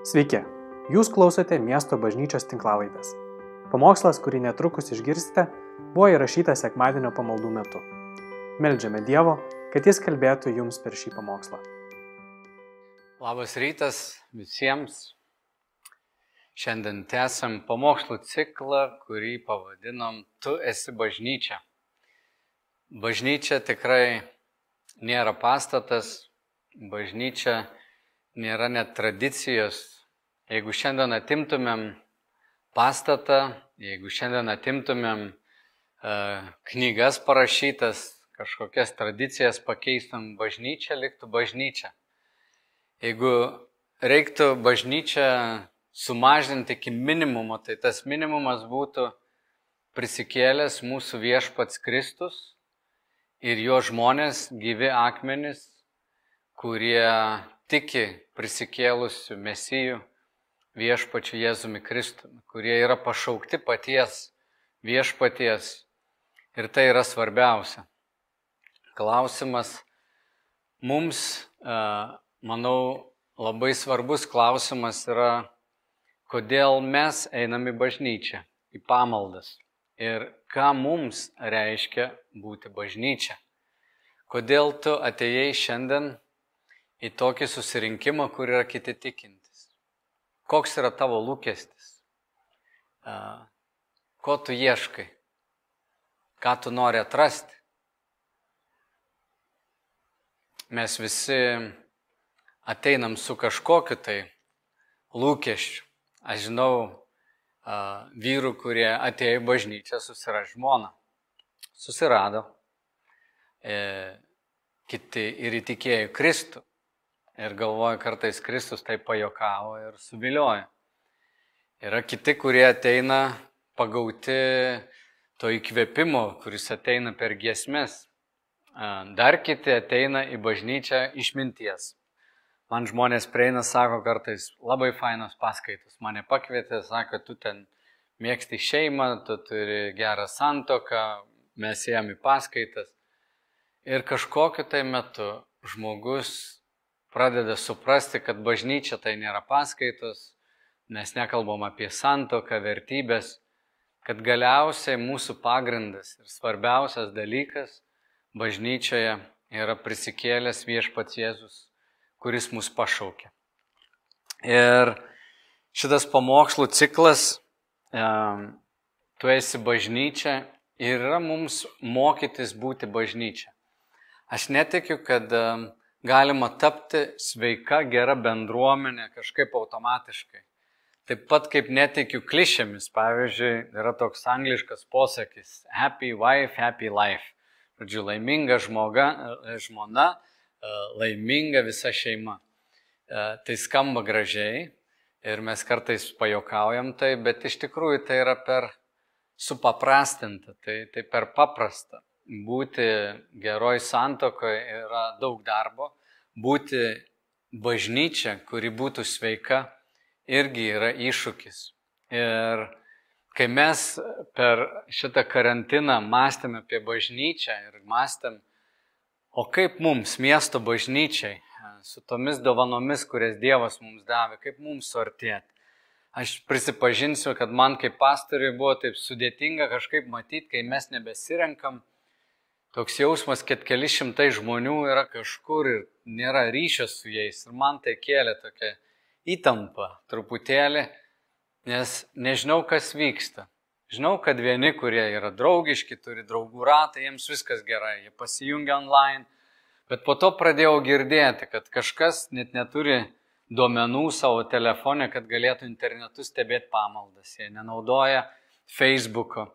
Sveiki, jūs klausote miesto bažnyčios tinklavaitės. Pamokslas, kurį netrukus išgirsite, buvo įrašytas sekmadienio pamaldų metu. Meldžiame Dievo, kad Jis kalbėtų jums per šį pamokslą. Labas rytas visiems. Šiandien tęsiam pamokslų ciklą, kurį pavadinom Tu esi bažnyčia. Bažnyčia tikrai nėra pastatas, bažnyčia nėra net tradicijos. Jeigu šiandien atimtumėm pastatą, jeigu šiandien atimtumėm uh, knygas parašytas, kažkokias tradicijas pakeistum, bažnyčia liktų bažnyčia. Jeigu reiktų bažnyčią sumažinti iki minimumo, tai tas minimumas būtų prisikėlęs mūsų viešpats Kristus ir jo žmonės, gyvi akmenys, kurie tiki prisikėlusių mesijų viešpačiu Jėzumi Kristumi, kurie yra pašaukti paties viešpaties. Ir tai yra svarbiausia. Klausimas mums, manau, labai svarbus klausimas yra, kodėl mes einame į bažnyčią, į pamaldas ir ką mums reiškia būti bažnyčia. Kodėl tu atėjai šiandien į tokį susirinkimą, kur yra kiti tikintis? Koks yra tavo lūkestis? Ko tu ieškai? Ką tu nori atrasti? Mes visi ateinam su kažkokiu tai lūkesčiu. Aš žinau vyrų, kurie atėjo į bažnyčią susirasti žmoną. Susirado. E, kiti ir įtikėjo Kristų. Ir galvoju, kartais Kristus tai pajokavo ir suvilioja. Yra kiti, kurie ateina pagauti to įkvėpimo, kuris ateina per giesmės. Dar kiti ateina į bažnyčią išminties. Man žmonės prieina, sako kartais, labai fainos paskaitos. Mane pakvietė, sako, tu ten mėgsti šeimą, tu turi gerą santoką, mes ėjom į paskaitas. Ir kažkokiu tai metu žmogus pradeda suprasti, kad bažnyčia tai nėra paskaitos, mes nekalbam apie santoką, vertybės, kad galiausiai mūsų pagrindas ir svarbiausias dalykas bažnyčioje yra prisikėlęs viešpats Jėzus, kuris mus pašaukė. Ir šitas pamokslų ciklas, tu esi bažnyčia ir yra mums mokytis būti bažnyčia. Aš netikiu, kad galima tapti sveika, gera bendruomenė kažkaip automatiškai. Taip pat kaip netikiu klišėmis, pavyzdžiui, yra toks angliškas posakis - happy wife, happy life. Žodžiu, laiminga žmoga, žmona, laiminga visa šeima. Tai skamba gražiai ir mes kartais pajokaujam tai, bet iš tikrųjų tai yra per supaprastinta, tai, tai per paprasta būti geroj santokoje yra daug darbo, būti bažnyčia, kuri būtų sveika, irgi yra iššūkis. Ir kai mes per šitą karantiną mąstėme apie bažnyčią ir mąstėm, o kaip mums, miesto bažnyčiai, su tomis dovanomis, kurias Dievas mums davė, kaip mums suartėti. Aš prisipažinsiu, kad man kaip pastoriui buvo taip sudėtinga kažkaip matyti, kai mes nebesirenkam toks jausmas, kad keli šimtai žmonių yra kažkur ir nėra ryšio su jais. Ir man tai kėlė tokia įtampa truputėlį, nes nežinau, kas vyksta. Žinau, kad vieni, kurie yra draugiški, turi draugų ratą, jiems viskas gerai, jie pasijungia online, bet po to pradėjau girdėti, kad kažkas net neturi duomenų savo telefone, kad galėtų internetu stebėti pamaldas, jie nenaudoja Facebook'o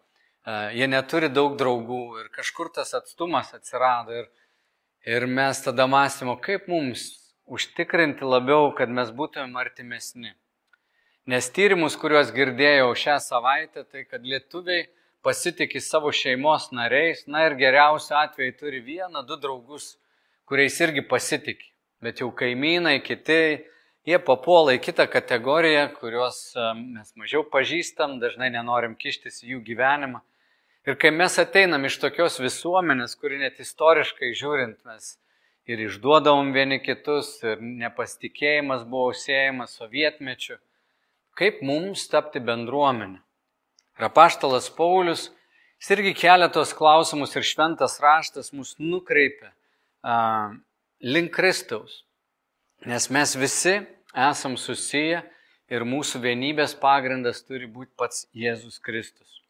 jie neturi daug draugų ir kažkur tas atstumas atsirado ir, ir mes tada mąstymo, kaip mums užtikrinti labiau, kad mes būtumėm artimesni. Nes tyrimus, kuriuos girdėjau šią savaitę, tai kad lietuviai pasitikė savo šeimos nariais, na ir geriausiu atveju turi vieną, du draugus, kuriais irgi pasitikė. Bet jau kaimynai, kiti, jie papuola į kitą kategoriją, kuriuos mes mažiau pažįstam, dažnai nenorim kištis į jų gyvenimą. Ir kai mes ateinam iš tokios visuomenės, kuri net istoriškai žiūrint, mes ir išduodavom vieni kitus, ir nepasitikėjimas buvo siejamas sovietmečiu. Kaip mums tapti bendruomenė? Ir apaštalas Paulius, jis irgi kelia tos klausimus ir šventas raštas mus nukreipia a, link Kristaus. Nes mes visi esam susiję ir mūsų vienybės pagrindas turi būti pats Jėzus Kristus.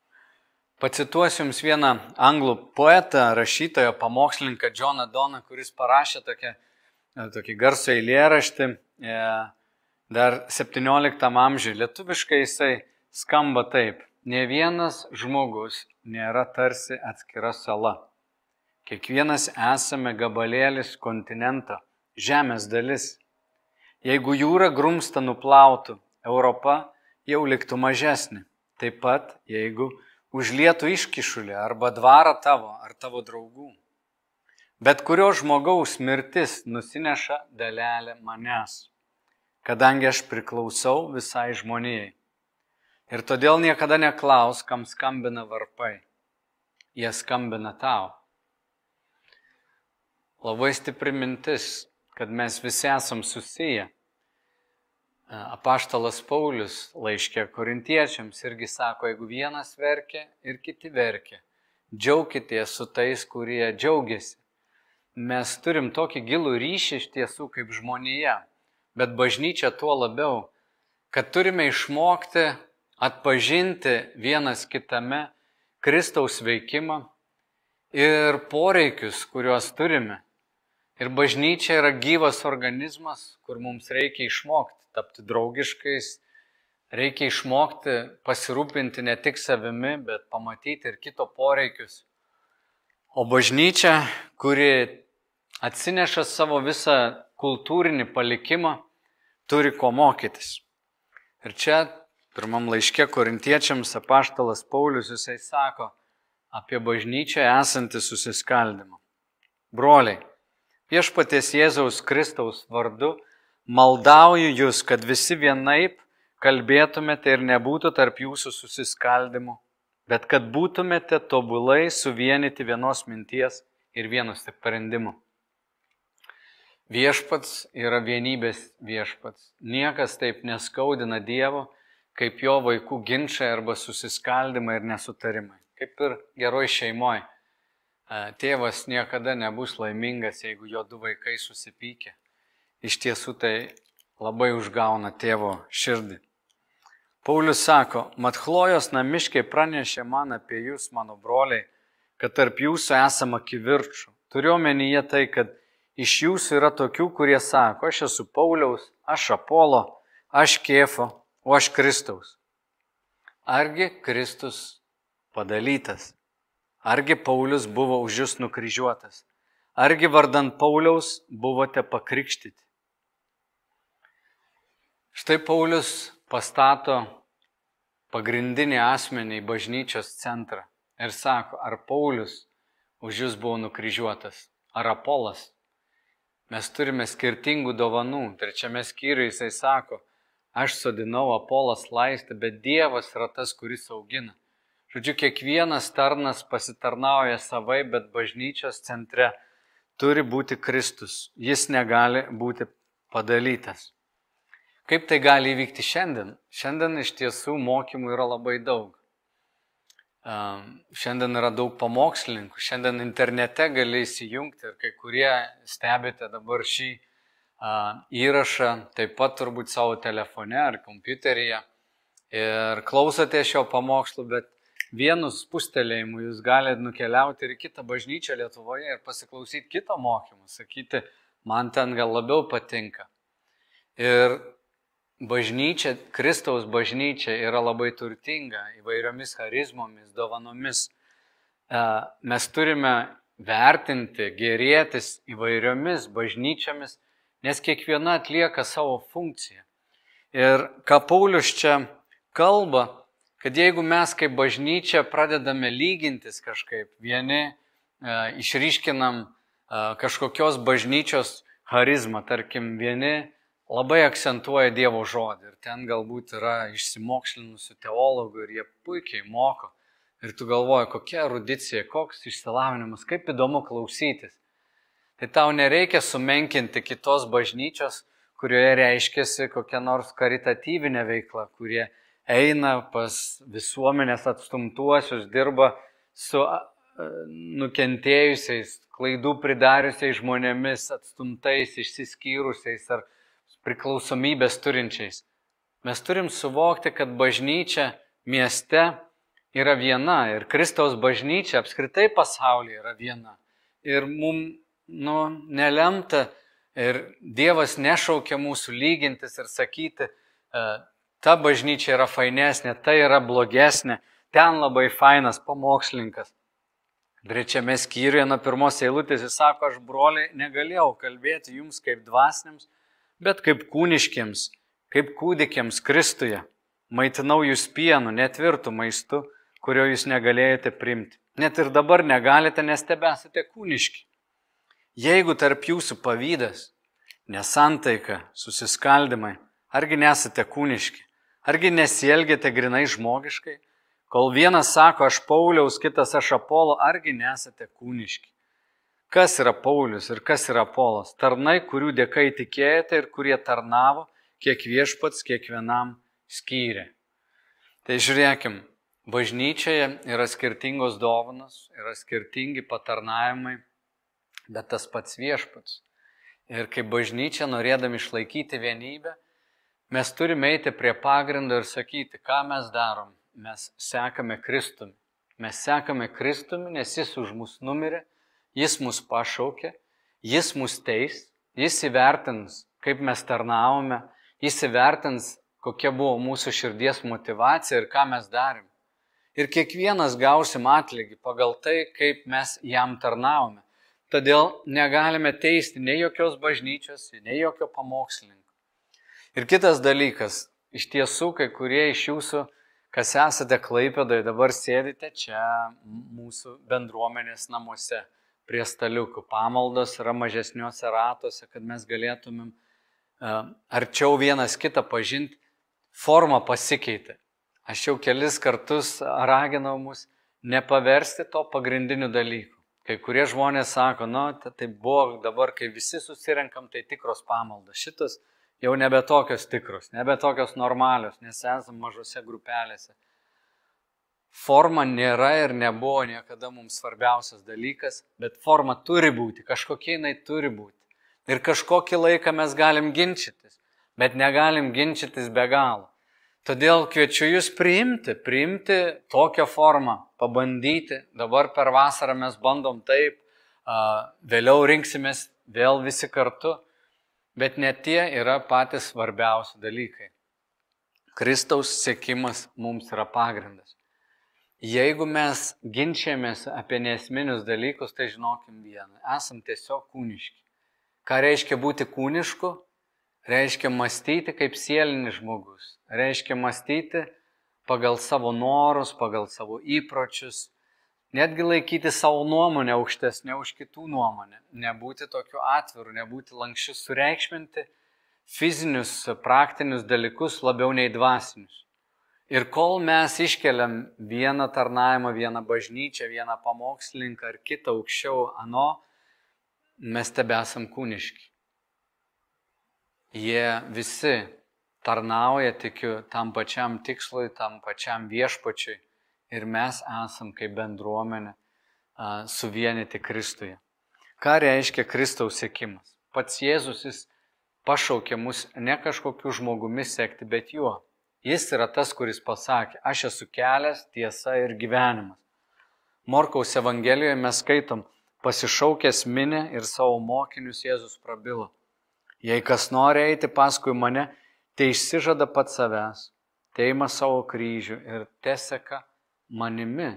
Pacituosiu Jums vieną anglų poetą, rašytoją, pamokslininką Johną Doną, kuris parašė tokią, e, tokį garsų eilėraštį e, dar 17 amžiuje. Lietuviškai jisai skamba taip. Ne vienas žmogus nėra tarsi atskira sala. Kiekvienas esame gabalėlis kontinento, žemės dalis. Jeigu jūra grumsta nuplautų, Europa jau liktų mažesnė. Taip pat, jeigu užlietų iškišulį arba dvarą tavo ar tavo draugų. Bet kurio žmogaus mirtis nusineša dalelę manęs, kadangi aš priklausau visai žmonijai. Ir todėl niekada neklaus, kam skambina varpai. Jie skambina tau. Labai stipri mintis, kad mes visi esam susiję Apaštalas Paulius laiškė korintiečiams irgi sako, jeigu vienas verkia ir kiti verkia, džiaukitės su tais, kurie džiaugiasi. Mes turim tokį gilų ryšį iš tiesų kaip žmonėje, bet bažnyčia tuo labiau, kad turime išmokti atpažinti vienas kitame Kristaus veikimą ir poreikius, kuriuos turime. Ir bažnyčia yra gyvas organizmas, kur mums reikia išmokti tapti draugiškais, reikia išmokti pasirūpinti ne tik savimi, bet pamatyti ir kito poreikius. O bažnyčia, kuri atsineša savo visą kultūrinį palikimą, turi ko mokytis. Ir čia pirmam laiške korintiečiams apaštalas Paulius jisai sako apie bažnyčią esantį susiskaldimą. Broliai, viešpaties Jėzaus Kristaus vardu Maldauju jūs, kad visi vienaip kalbėtumėte ir nebūtų tarp jūsų susiskaldimų, bet kad būtumėte tobulai suvienyti vienos minties ir vienos sprendimų. Viešpats yra vienybės viešpats. Niekas taip neskaudina Dievo, kaip jo vaikų ginčiai arba susiskaldimai ir nesutarimai. Kaip ir geroj šeimoje. Tėvas niekada nebus laimingas, jeigu jo du vaikai susipykė iš tiesų tai labai užgauna tėvo širdį. Paulius sako, mat Chlojos namiškai pranešė man apie jūs, mano broliai, kad tarp jūsų esama kivirčių. Turiu omenyje tai, kad iš jūsų yra tokių, kurie sako, aš esu Pauliaus, aš Apolo, aš Kėfo, o aš Kristaus. Argi Kristus padalytas? Argi Paulius buvo už jūs nukryžiuotas? Argi vardant Pauliaus buvote pakrikštyti? Štai Paulius pastato pagrindinį asmenį į bažnyčios centrą ir sako, ar Paulius už jūs buvo nukryžiuotas, ar Apolas. Mes turime skirtingų dovanų. Trečiame skyriuje jisai sako, aš sodinau Apolas laistą, bet Dievas yra tas, kuris augina. Žodžiu, kiekvienas tarnas pasitarnauja savai, bet bažnyčios centre turi būti Kristus. Jis negali būti padalytas. Kaip tai gali įvykti šiandien? Šiandien iš tiesų mokymų yra labai daug. Šiandien yra daug pamokslininkų, šiandien internete gali įsijungti ir kai kurie stebite dabar šį įrašą, taip pat turbūt savo telefone ar kompiuteryje ir klausote šio pamokslo, bet vienu spustelėjimu jūs galite nukeliauti ir į kitą bažnyčią Lietuvoje ir pasiklausyti kito mokymo, sakyti, man ten gal labiau patinka. Ir bažnyčia, Kristaus bažnyčia yra labai turtinga įvairiomis charizmomis, dovanomis. E, mes turime vertinti, gerėtis įvairiomis bažnyčiamis, nes kiekviena atlieka savo funkciją. Ir ką Paulius čia kalba, kad jeigu mes kaip bažnyčia pradedame lygintis kažkaip, vieni e, išryškinam e, kažkokios bažnyčios charizmą, tarkim, vieni labai akcentuoja Dievo žodį ir ten galbūt yra išsimokslinusių teologų ir jie puikiai moko. Ir tu galvoji, kokia erudicija, koks išsilavinimas, kaip įdomu klausytis. Tai tau nereikia sumenkinti kitos bažnyčios, kurioje reiškiasi kokia nors karitatyvinė veikla, kurie eina pas visuomenės atstumtuosius, dirba su nukentėjusiais, klaidų pridariusiais žmonėmis, atstumtais, išsiskyrusiais ar priklausomybės turinčiais. Mes turim suvokti, kad bažnyčia mieste yra viena ir Kristaus bažnyčia apskritai pasaulyje yra viena. Ir mums nu, nelemta ir Dievas nešaukia mūsų lygintis ir sakyti, e, ta bažnyčia yra fainesnė, ta yra blogesnė, ten labai fainas pamokslininkas. Trečiame skyriuje nuo pirmos eilutės jis sako, aš broliai negalėjau kalbėti jums kaip dvasiniams, bet kaip kūniškiams, kaip kūdikiams Kristuje. Maitinau jūs pienu, netvirtų maistu, kurio jūs negalėjote primti. Net ir dabar negalite, nes tebesate kūniški. Jeigu tarp jūsų pavydas, nesantaika, susiskaldimai, argi nesate kūniški, argi nesielgėte grinai žmogiškai, Kol vienas sako, aš Pauliaus, kitas aš Apolo, argi nesate kūniški? Kas yra Paulius ir kas yra Apolas? Tarnai, kurių dėka įtikėjote ir kurie tarnavo, kiek viešpats kiekvienam skyrė. Tai žiūrėkim, bažnyčioje yra skirtingos dovanos, yra skirtingi patarnavimai, bet tas pats viešpats. Ir kaip bažnyčia, norėdami išlaikyti vienybę, mes turime eiti prie pagrindo ir sakyti, ką mes darom mes sekame Kristumi. Mes sekame Kristumi, nes Jis už mus numirė, Jis mus pašaukė, Jis mus teis, Jis įvertins, kaip mes tarnavome, Jis įvertins, kokia buvo mūsų širdies motivacija ir ką mes darėm. Ir kiekvienas gausim atlygį pagal tai, kaip mes jam tarnavome. Todėl negalime teisti nei jokios bažnyčios, nei jokio pamokslininko. Ir kitas dalykas, iš tiesų, kai kurie iš jūsų kas esate Klaipėdoje, dabar sėdite čia mūsų bendruomenės namuose prie staliukų. Pamaldos yra mažesniuose ratuose, kad mes galėtumėm uh, arčiau vienas kitą pažinti. Forma pasikeitė. Aš jau kelis kartus raginau mus nepaversti to pagrindiniu dalyku. Kai kurie žmonės sako, nu, tai buvo dabar, kai visi susirenkam, tai tikros pamaldos. Šitas jau nebe tokios tikros, nebe tokios normalios, nes esame mažose grupelėse. Forma nėra ir nebuvo niekada mums svarbiausias dalykas, bet forma turi būti, kažkokia jinai turi būti. Ir kažkokį laiką mes galim ginčytis, bet negalim ginčytis be galo. Todėl kviečiu jūs priimti, priimti tokią formą, pabandyti. Dabar per vasarą mes bandom taip, vėliau rinksimės vėl visi kartu. Bet net tie yra patys svarbiausi dalykai. Kristaus sėkimas mums yra pagrindas. Jeigu mes ginčiamės apie nesminius dalykus, tai žinokim vieną. Esam tiesiog kūniški. Ką reiškia būti kūnišku? Reiškia mąstyti kaip sielinis žmogus. Reiškia mąstyti pagal savo norus, pagal savo įpročius, Netgi laikyti savo nuomonę aukštesnė už kitų nuomonę. Nebūti tokiu atviru, nebūti lankščiu, sureikšminti fizinius, praktinius dalykus labiau nei dvasinius. Ir kol mes iškeliam vieną tarnavimą, vieną bažnyčią, vieną pamokslininką ar kitą aukščiau ano, mes tebesam kūniški. Jie visi tarnauja, tikiu, tam pačiam tikslui, tam pačiam viešpačiui ir mes esam kaip bendruomenė suvienyti Kristuje. Ką reiškia Kristaus sėkimas? Pats Jėzus jis pašaukė mus ne kažkokiu žmogumi sekti, bet juo. Jis yra tas, kuris pasakė, aš esu kelias, tiesa ir gyvenimas. Morkaus Evangelijoje mes skaitom, pasišaukęs minę ir savo mokinius Jėzus prabilo. Jei kas nori eiti paskui mane, tai išsižada pat savęs, teima savo kryžių ir teseka manimi,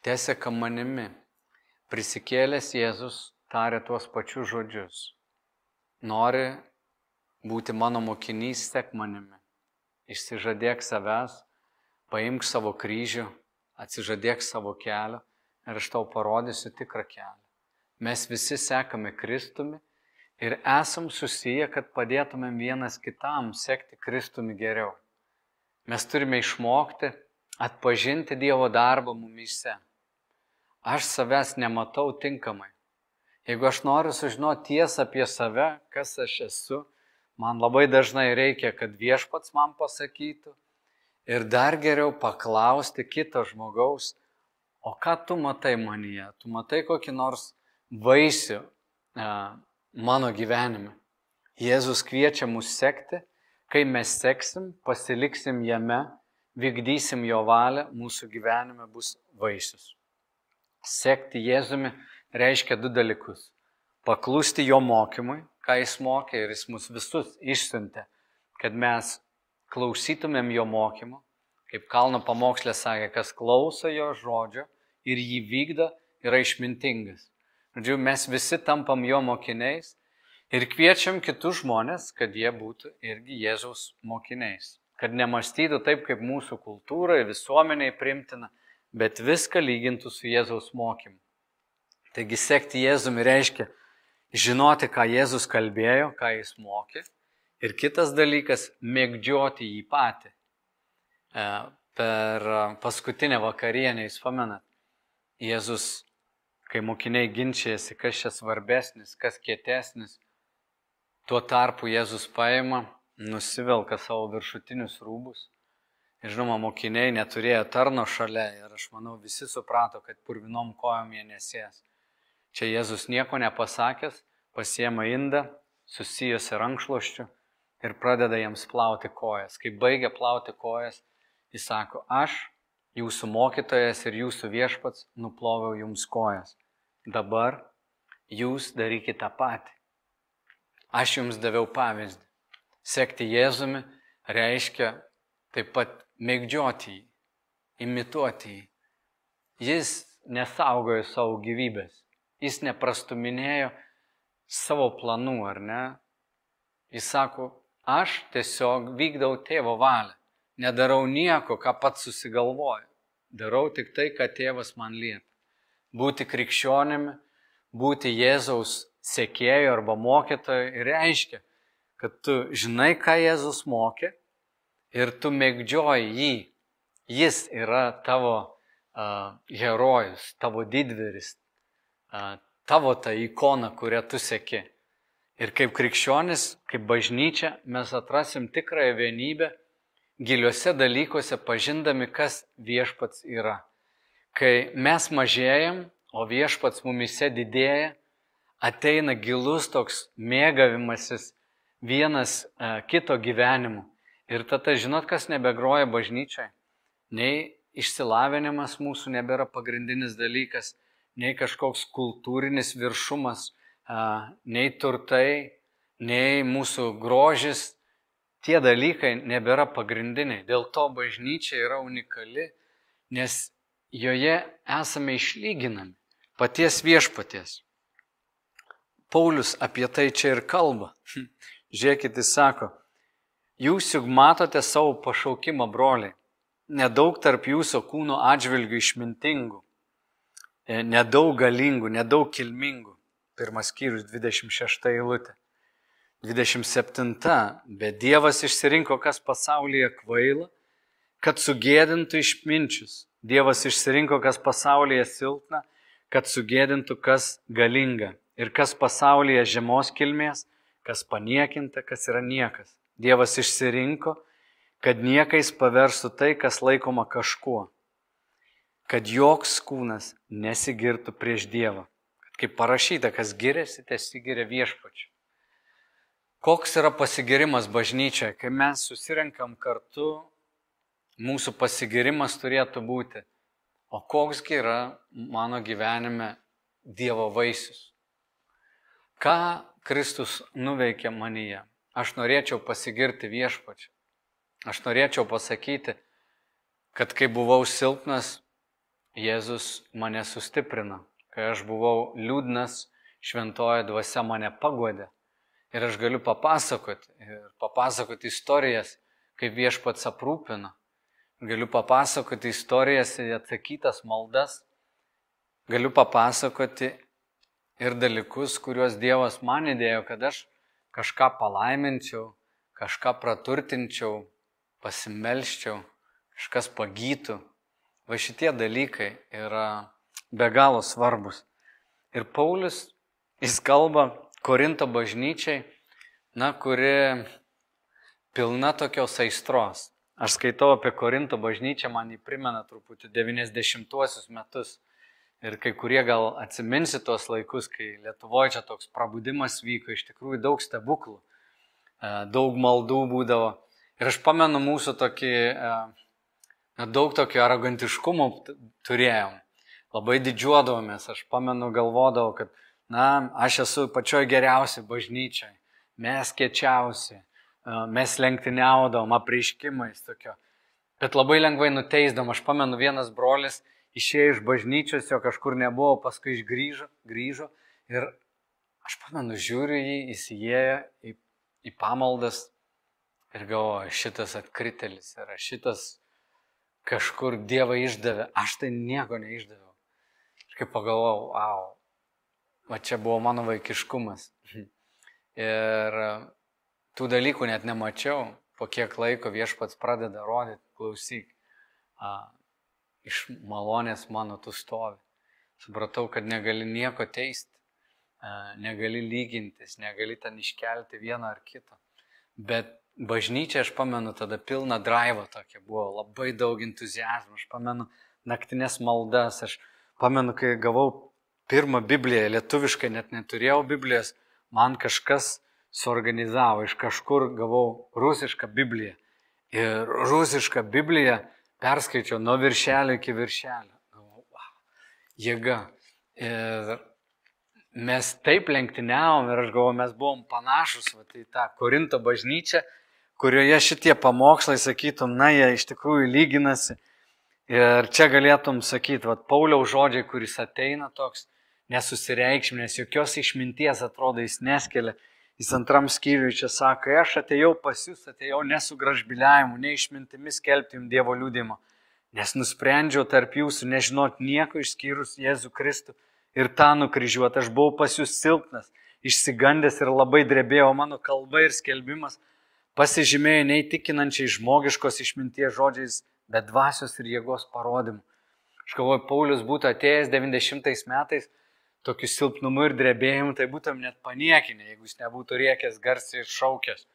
teseka manimi. Prisikėlęs Jėzus tarė tuos pačius žodžius. Nori būti mano mokinys, sek manimi. Išsižadėk savęs, paimk savo kryžių, atsižadėk savo kelią ir aš tau parodysiu tikrą kelią. Mes visi sekame Kristumi ir esam susiję, kad padėtumėm vienas kitam sekti Kristumi geriau. Mes turime išmokti atpažinti Dievo darbą mumise. Aš savęs nematau tinkamai. Jeigu aš noriu sužinoti tiesą apie save, kas aš esu, man labai dažnai reikia, kad viešpats man pasakytų ir dar geriau paklausti kito žmogaus, o ką tu matai manyje, tu matai kokį nors vaisių e, mano gyvenime. Jėzus kviečia mus sekti, kai mes seksim, pasiliksim jame, vykdysim jo valią, mūsų gyvenime bus vaisius. Sekti Jėzumi reiškia du dalykus. Paklusti jo mokymui, ką jis mokė ir jis mus visus išsiuntė, kad mes klausytumėm jo mokymo, kaip kalno pamokslė sakė, kas klauso jo žodžio ir jį vykdo, yra išmintingas. Žodžiu, mes visi tampam jo mokiniais ir kviečiam kitus žmonės, kad jie būtų irgi Jėzaus mokiniais. Kad nemastytų taip, kaip mūsų kultūrai, visuomeniai primtina, bet viską lygintų su Jėzaus mokymu. Taigi sekti Jėzumi reiškia žinoti, ką Jėzus kalbėjo, ką jis mokė. Ir kitas dalykas - mėgdžioti jį patį. E, per paskutinę vakarienę, jūs pamenat, Jėzus, kai mokiniai ginčiasi, kas čia svarbesnis, kas kietesnis, tuo tarpu Jėzus paima, nusivelka savo viršutinius rūbus Žinoma, mokiniai neturėjo tarno šalia ir aš manau visi suprato, kad purvinom kojom jie nesės. Čia Jėzus nieko nepasakęs, pasiema indą, susijusi rankšluoščiu ir pradeda jiems plauti kojas. Kai baigia plauti kojas, jis sako, aš, jūsų mokytojas ir jūsų viešpats, nuploviau jums kojas. Dabar jūs darykite tą patį. Aš jums daviau pavyzdį. Sekti Jėzumi reiškia taip pat mėgdžioti jį, imituoti jį. Jis nesaugojo savo gyvybės, jis neprastuminėjo savo planų, ar ne? Jis sako, aš tiesiog vykdau tėvo valią, nedarau nieko, ką pats susigalvoju, darau tik tai, ką tėvas man liepia. Būti krikščionimi, būti Jėzaus sekėjų arba mokytojų reiškia, kad tu žinai, ką Jėzus mokė ir tu mėgdžioji jį. Jis yra tavo uh, herojus, tavo didvyris, tavo ta ikona, kurią tu seki. Ir kaip krikščionis, kaip bažnyčia, mes atrasim tikrąją vienybę giliuose dalykuose, pažindami, kas viešpats yra. Kai mes mažėjam, o viešpats mumise didėja, ateina gilus toks mėgavimasis vienas uh, kito gyvenimu. Ir tada žinot, kas nebegroja bažnyčiai? Nei išsilavinimas mūsų nebėra pagrindinis dalykas, nei kažkoks kultūrinis viršumas, nei turtai, nei mūsų grožis. Tie dalykai nebėra pagrindiniai. Dėl to bažnyčia yra unikali, nes joje esame išlyginami paties viešpaties. Paulius apie tai čia ir kalba. Žiūrėkit, jis sako, Jūs juk matote savo pašaukimą, broliai. Nedaug tarp jūsų kūno atžvilgių išmintingų, nedaug galingų, nedaug kilmingų. Pirmas skyrius 26 eilutė. 27. Bet Dievas išsirinko, kas pasaulyje kvaila, kad sugėdintų išminčius. Dievas išsirinko, kas pasaulyje silpna, kad sugėdintų, kas galinga. Ir kas pasaulyje žemos kilmės, kas paniekinta, kas yra niekas Dievas išsirinko, kad niekais paversų tai, kas laikoma kažkuo. Kad joks kūnas nesigirtų prieš Dievą. Kaip parašyta, kas giriasi, tesigiria viešpačiu. Koks yra pasigirimas bažnyčia, kai mes susirenkam kartu, mūsų pasigirimas turėtų būti, o koksgi yra mano gyvenime Dievo vaisius. Ką Kristus nuveikė manyje? Aš norėčiau pasigirti viešpačiu. Aš norėčiau pasakyti, kad kai buvau silpnas, Jėzus mane sustiprino. Kai aš buvau liūdnas, šventoji dvasia mane pagodė. Ir aš galiu papasakoti, ir papasakoti istorijas, kaip viešpats aprūpino. Galiu papasakoti istorijas ir atsakytas maldas. Galiu papasakoti ir dalykus, kuriuos Dievas man įdėjo, kad aš kažką palaiminčiau, kažką praturtinčiau, pasimelščiau, kažkas pagytų. Va šitie dalykai yra be galo svarbus. Ir Paulius jis kalba Korinto bažnyčiai, na, kuri pilna tokios aistros. Aš skaitau apie Korinto bažnyčią, man jį primena truputį 90-uosius metus. Ir kai kurie gal atsiminsi tuos laikus, kai Lietuvoje čia toks prabudimas vyko, iš tikrųjų daug stebuklų, e, daug maldų būdavo. Ir aš pamenu mūsų tokį, e, daug tokio arogantiškumo turėjom. Labai didžiuodavomės, aš pamenu galvodavau, kad, na, aš esu pačioj geriausiai bažnyčiai, mes kečiausi, mes lenktyniaudom, apreiškimais tokio. Bet labai lengvai nuteisdam, aš pamenu vienas brolis išėjo iš bažnyčios, jo kažkur nebuvo, paskui išgrįžo, grįžo ir aš pamenu, žiūriu jį, įėjo į, į pamaldas Ir galvoju, šitas atkritelis yra, šitas kažkur Dievą išdavė, aš tai nieko neišdaviau. Ir kaip pagalvojau, wow, va čia buvo mano vaikiškumas. Ir tų dalykų net nemačiau, po kiek laiko viešpats pradeda rodyti, klausyk, a, iš malonės mano tu stovi. Supratau, kad negali nieko teisti, a, negali lygintis, negali ten iškelti vieną ar kitą. Bet bažnyčia, aš pamenu, tada pilna drivo tokia buvo, labai daug entuzijazmo, aš pamenu naktinės maldas, aš pamenu, kai gavau pirmą Bibliją, lietuviškai net neturėjau Biblijos, man kažkas suorganizavo, iš kažkur gavau rusišką Bibliją. Ir rusišką Bibliją perskaičiau nuo viršelio iki viršelio. Galvau, wow, jėga. Ir mes taip lenktyniavom ir aš galvoju, mes buvom panašus va, į tą Korinto bažnyčią, kurioje šitie pamokslai, sakytum, na, jie iš tikrųjų lyginasi. Ir čia galėtum sakyti, vad, Pauliaus žodžiai, kuris ateina toks, nesusireikšminės, jokios išminties atrodo jis neskelia. Jis antram skyriui čia sako, aš atėjau pas jūs, atėjau nesugražbiliavimu, neišmintimis kelbti jums Dievo liūdimo, nes nusprendžiau tarp jūsų nežinot nieko išskyrus Jėzų Kristų ir tą nukryžiuoti. Aš buvau pas jūs silpnas, išsigandęs ir labai drebėjau mano kalba ir skelbimas pasižymėjo neįtikinančiai žmogiškos išminties žodžiais, bet dvasios ir jėgos parodymu. Aš galvoju, Paulius būtų atėjęs 90 metais tokiu silpnumu ir drebėjimu, tai būtum net paniekinę, jeigu jis nebūtų riekęs garsiai ir šaukęs.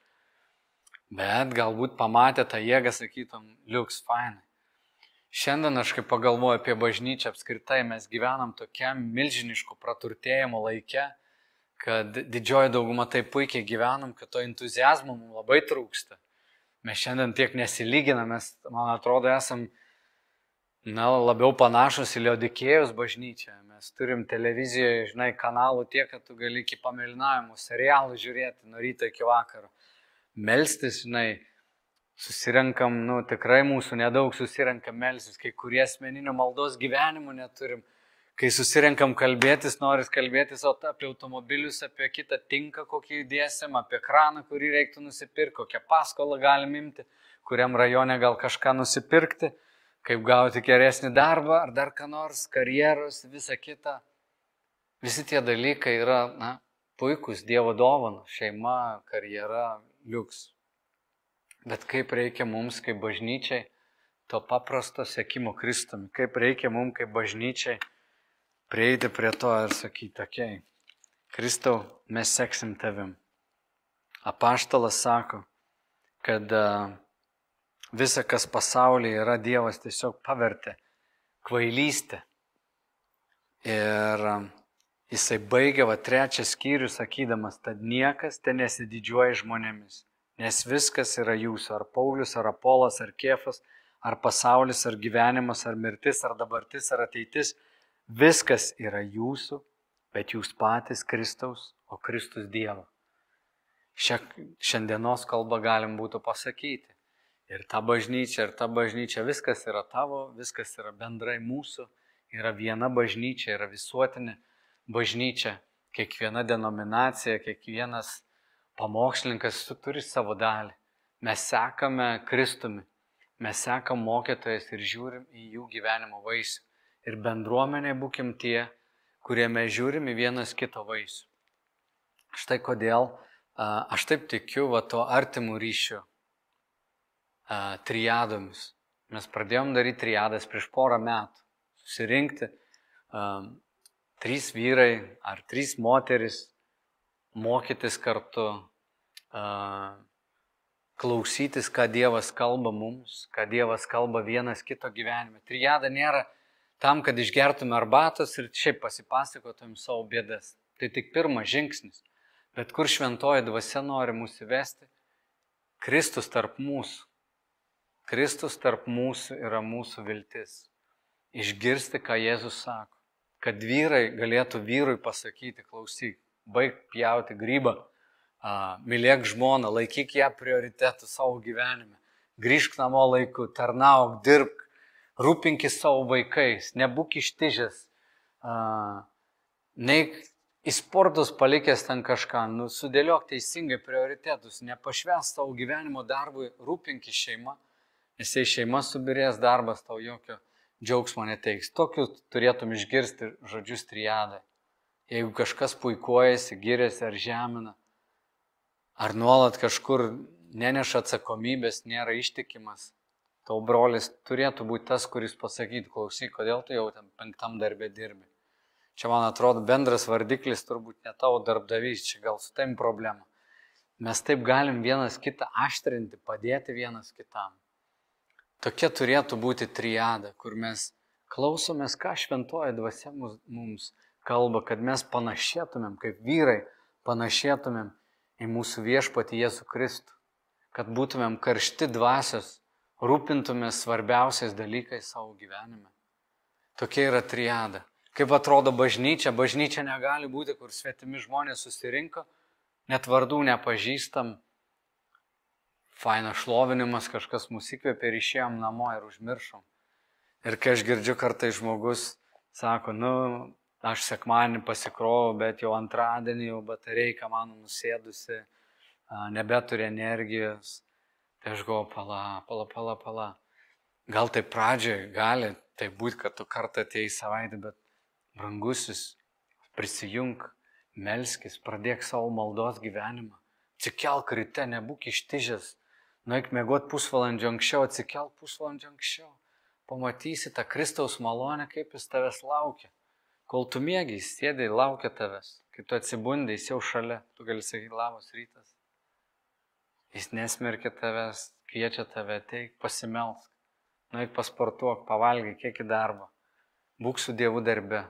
Bet galbūt pamatę tą jėgą, sakytum, liuks fainai. Šiandien aš kaip pagalvoju apie bažnyčią apskritai, mes gyvenam tokiam milžinišku praturtėjimo laikė, kad didžioji dauguma taip puikiai gyvenam, kad to entuzijazmo mums labai trūksta. Mes šiandien tiek nesilyginam, mes, man atrodo, esam na, labiau panašus į Liodikėjus bažnyčią. Mes turim televizijoje, žinai, kanalų tiek, kad tu gali iki pamelinavimo serialų žiūrėti nuo ryto iki vakaro. Melstis, žinai, susirenkam, nu, tikrai mūsų nedaug susirenkam melstis, kai kurie asmeninio maldos gyvenimų neturim kai susirenkam kalbėtis, noris kalbėtis apie automobilius, apie kitą tinką, kokį įdėsim, apie kraną, kurį reiktų nusipirkti, kokią paskolą galim imti, kuriam rajone gal kažką nusipirkti, kaip gauti geresnį darbą ar dar ką nors, karjeros, visa kita. Visi tie dalykai yra, na, puikus Dievo dovanos - šeima, karjera, liuks. Bet kaip reikia mums kaip bažnyčiai to paprasto sėkimo Kristumi, kaip reikia mums kaip bažnyčiai prieiti prie to ir sakyti, okei, okay, Kristau, mes seksim tavim. Apaštalas sako, kad visa, kas pasaulyje yra Dievas, tiesiog pavertė kvailystę. Ir jisai baigė va trečią skyrių sakydamas, kad niekas ten nesididžiuoja žmonėmis, nes viskas yra jūsų, ar Paulius, ar Apolas, ar Kefas, ar pasaulis, ar gyvenimas, ar mirtis, ar dabartis, ar ateitis Viskas yra jūsų, bet jūs patys Kristaus, o Kristus Dievo. Šia, šiandienos kalba galim būtų pasakyti. Ir ta bažnyčia, ir ta bažnyčia, viskas yra tavo, viskas yra bendrai mūsų, yra viena bažnyčia, yra visuotinė bažnyčia. Kiekviena denominacija, kiekvienas pamokslininkas turi savo dalį. Mes sekame Kristumi, mes sekam mokytojas ir žiūrim į jų gyvenimo vaisių ir bendruomenė būkim tie, kurie mes žiūrim į vienas kito vaisių. Štai kodėl aš taip tikiu va to artimų ryšių triadomis. Mes pradėjom daryti triadas prieš porą metų. Susirinkti trys vyrai ar trys moteris mokytis kartu, klausytis, ką Dievas kalba mums, ką Dievas kalba vienas kito gyvenime. Trijada nėra tam, kad išgertume arbatos ir šiaip pasipasakotumėm savo bėdas. Tai tik pirmas žingsnis. Bet kur šventoji dvasia nori mūsų vesti? Kristus tarp mūsų. Kristus tarp mūsų yra mūsų viltis. Išgirsti, ką Jėzus sako. Kad vyrai galėtų vyrui pasakyti, klausyk, baig pjauti grybą, mylėk žmoną, laikyk ją prioritetų savo gyvenime, grįžk namo laiku, tarnauk, dirbk, rūpinkis savo vaikais, nebūk ištižęs, neik į sportus palikęs ten kažką, nu, sudėliok teisingai prioritetus, nepašves savo gyvenimo darbui, rūpinkis šeima, nes jei šeima subirės, darbas tau jokio džiaugsmo neteiks. Tokius turėtum išgirsti žodžius triadai. Jeigu kažkas puikuojasi, giriasi ar žemina, ar nuolat kažkur neneša atsakomybės, nėra ištikimas, tau brolis turėtų būti tas, kuris pasakytų, klausyk, kodėl tu jau ten penktam darbė dirbi. Čia man atrodo bendras vardiklis turbūt ne tavo darbdavys, čia gal su tam problema. Mes taip galim vienas kitą aštrinti, padėti vienas kitam. Tokia turėtų būti triada, kur mes klausomės, ką šventoji dvasia mums kalba, kad mes panašėtumėm, kaip vyrai panašėtumėm į mūsų viešpatį Jėzų Kristų, kad būtumėm karšti dvasios, rūpintumės svarbiausiais dalykais savo gyvenime. Tokia yra triada. Kaip atrodo bažnyčia, bažnyčia negali būti, kur svetimi žmonės susirinko, net vardų nepažįstam, fainas šlovinimas, kažkas mūsų įkvėpė ir išėjom namo ir užmiršom. Ir kai aš girdžiu kartai žmogus, sako, nu, aš sekmanį pasikrovau, bet jau antradienį jau batareika mano nusėdusi, nebeturi energijos. Tai aš galvoju, pala, pala, pala, pala. Gal tai pradžiai gali tai būti, kad tu kartą atėjai savaitę, bet brangusis, prisijung, melskis, pradėk savo maldos gyvenimą. Atsikelk ryte, nebūk ištižęs. Nueik mėgot pusvalandžio anksčiau, atsikelk pusvalandžio anksčiau. Pamatysi tą Kristaus malonę, kaip jis tavęs laukia. Kol tu mėgiai, sėdė, laukia tavęs. Kai tu atsibundai, jis jau šalia, tu gali sakyti labas rytas. Jis nesmerkia tavęs, kviečia tave ateik, pasimelsk. Nueik pasportuok, pavalgai, kiek į darbą. Būk su Dievu darbe,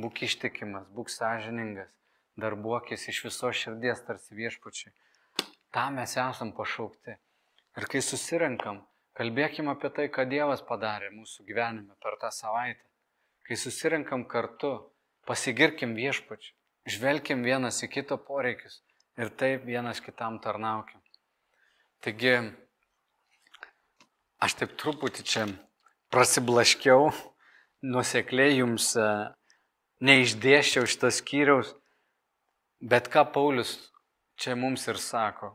būk ištikimas, būk sąžiningas, darbuokis iš viso širdies tarsi viešpačiai. Tam mes esam pašaukti. Ir kai susirenkam, kalbėkim apie tai, ką Dievas padarė mūsų gyvenime per tą savaitę kai susirinkam kartu, pasigirkim viešpačiu, žvelkim vienas į kito poreikius ir taip vienas kitam tarnaukim. Taigi, aš taip truputį čia prasiblaškiau, nusekliai jums e, neišdėščiau šitas skyriaus, bet ką Paulius čia mums ir sako,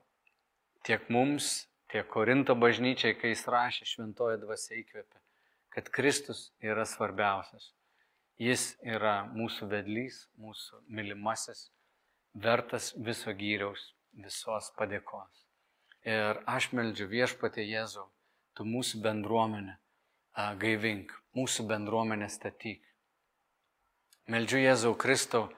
tiek mums, tiek Korinto bažnyčiai, kai jis rašė šventoje dvasia įkvėpė, kad Kristus yra svarbiausias. Jis yra mūsų vedlys, mūsų mylimasis, vertas viso gyriaus, visos padėkos. Ir aš meldžiu viešpatė Jėzau, tu mūsų bendruomenę gaivink, mūsų bendruomenę statyk. Meldžiu Jėzau Kristau,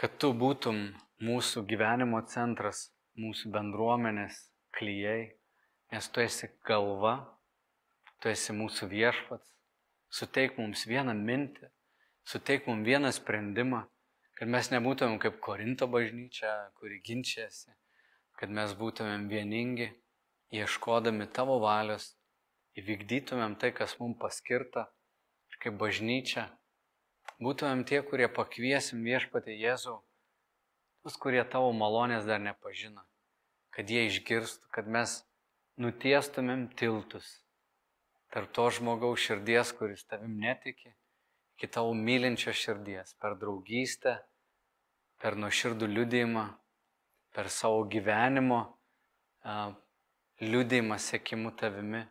kad tu būtum mūsų gyvenimo centras, mūsų bendruomenės klyjei, nes tu esi galva, tu esi mūsų viešpats, suteik mums vieną mintį, suteik mums vieną sprendimą, kad mes nebūtumėm kaip Korinto bažnyčia, kuri ginčiasi, kad mes būtumėm vieningi, ieškodami tavo valios, įvykdytumėm tai, kas mums paskirta, ir kaip bažnyčia, būtumėm tie, kurie pakviesim viešpatį Jėzų, tuos, kurie tavo malonės dar nepažino, kad jie išgirstų, kad mes nutiestumėm tiltus tarp to žmogaus širdies, kuris tavim netiki iki tavo mylinčio širdies, per draugystę, per nuoširdų liudėjimą, per savo gyvenimo liudėjimą sėkimu tavimi,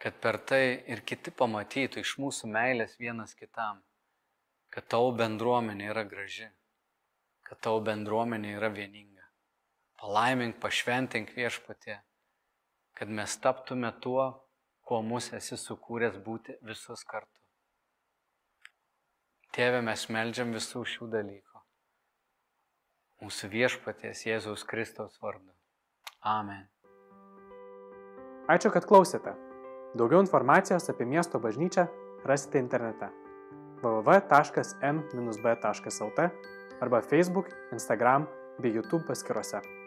kad per tai ir kiti pamatytų iš mūsų meilės vienas kitam, kad tavo bendruomenė yra graži, kad tavo bendruomenė yra vieninga. Palaimink, pašventink viešpatė, kad mes taptume tuo, kuo mus esi sukūręs būti visus kartu. Tėve, mes melžiam visų šių dalykų. Mūsų viešpaties Jėzaus Kristaus vardu. Amen. Ačiū, kad klausėte. Daugiau informacijos apie miesto bažnyčią rasite internete www.n-b.lt arba Facebook, Instagram bei YouTube paskiruose.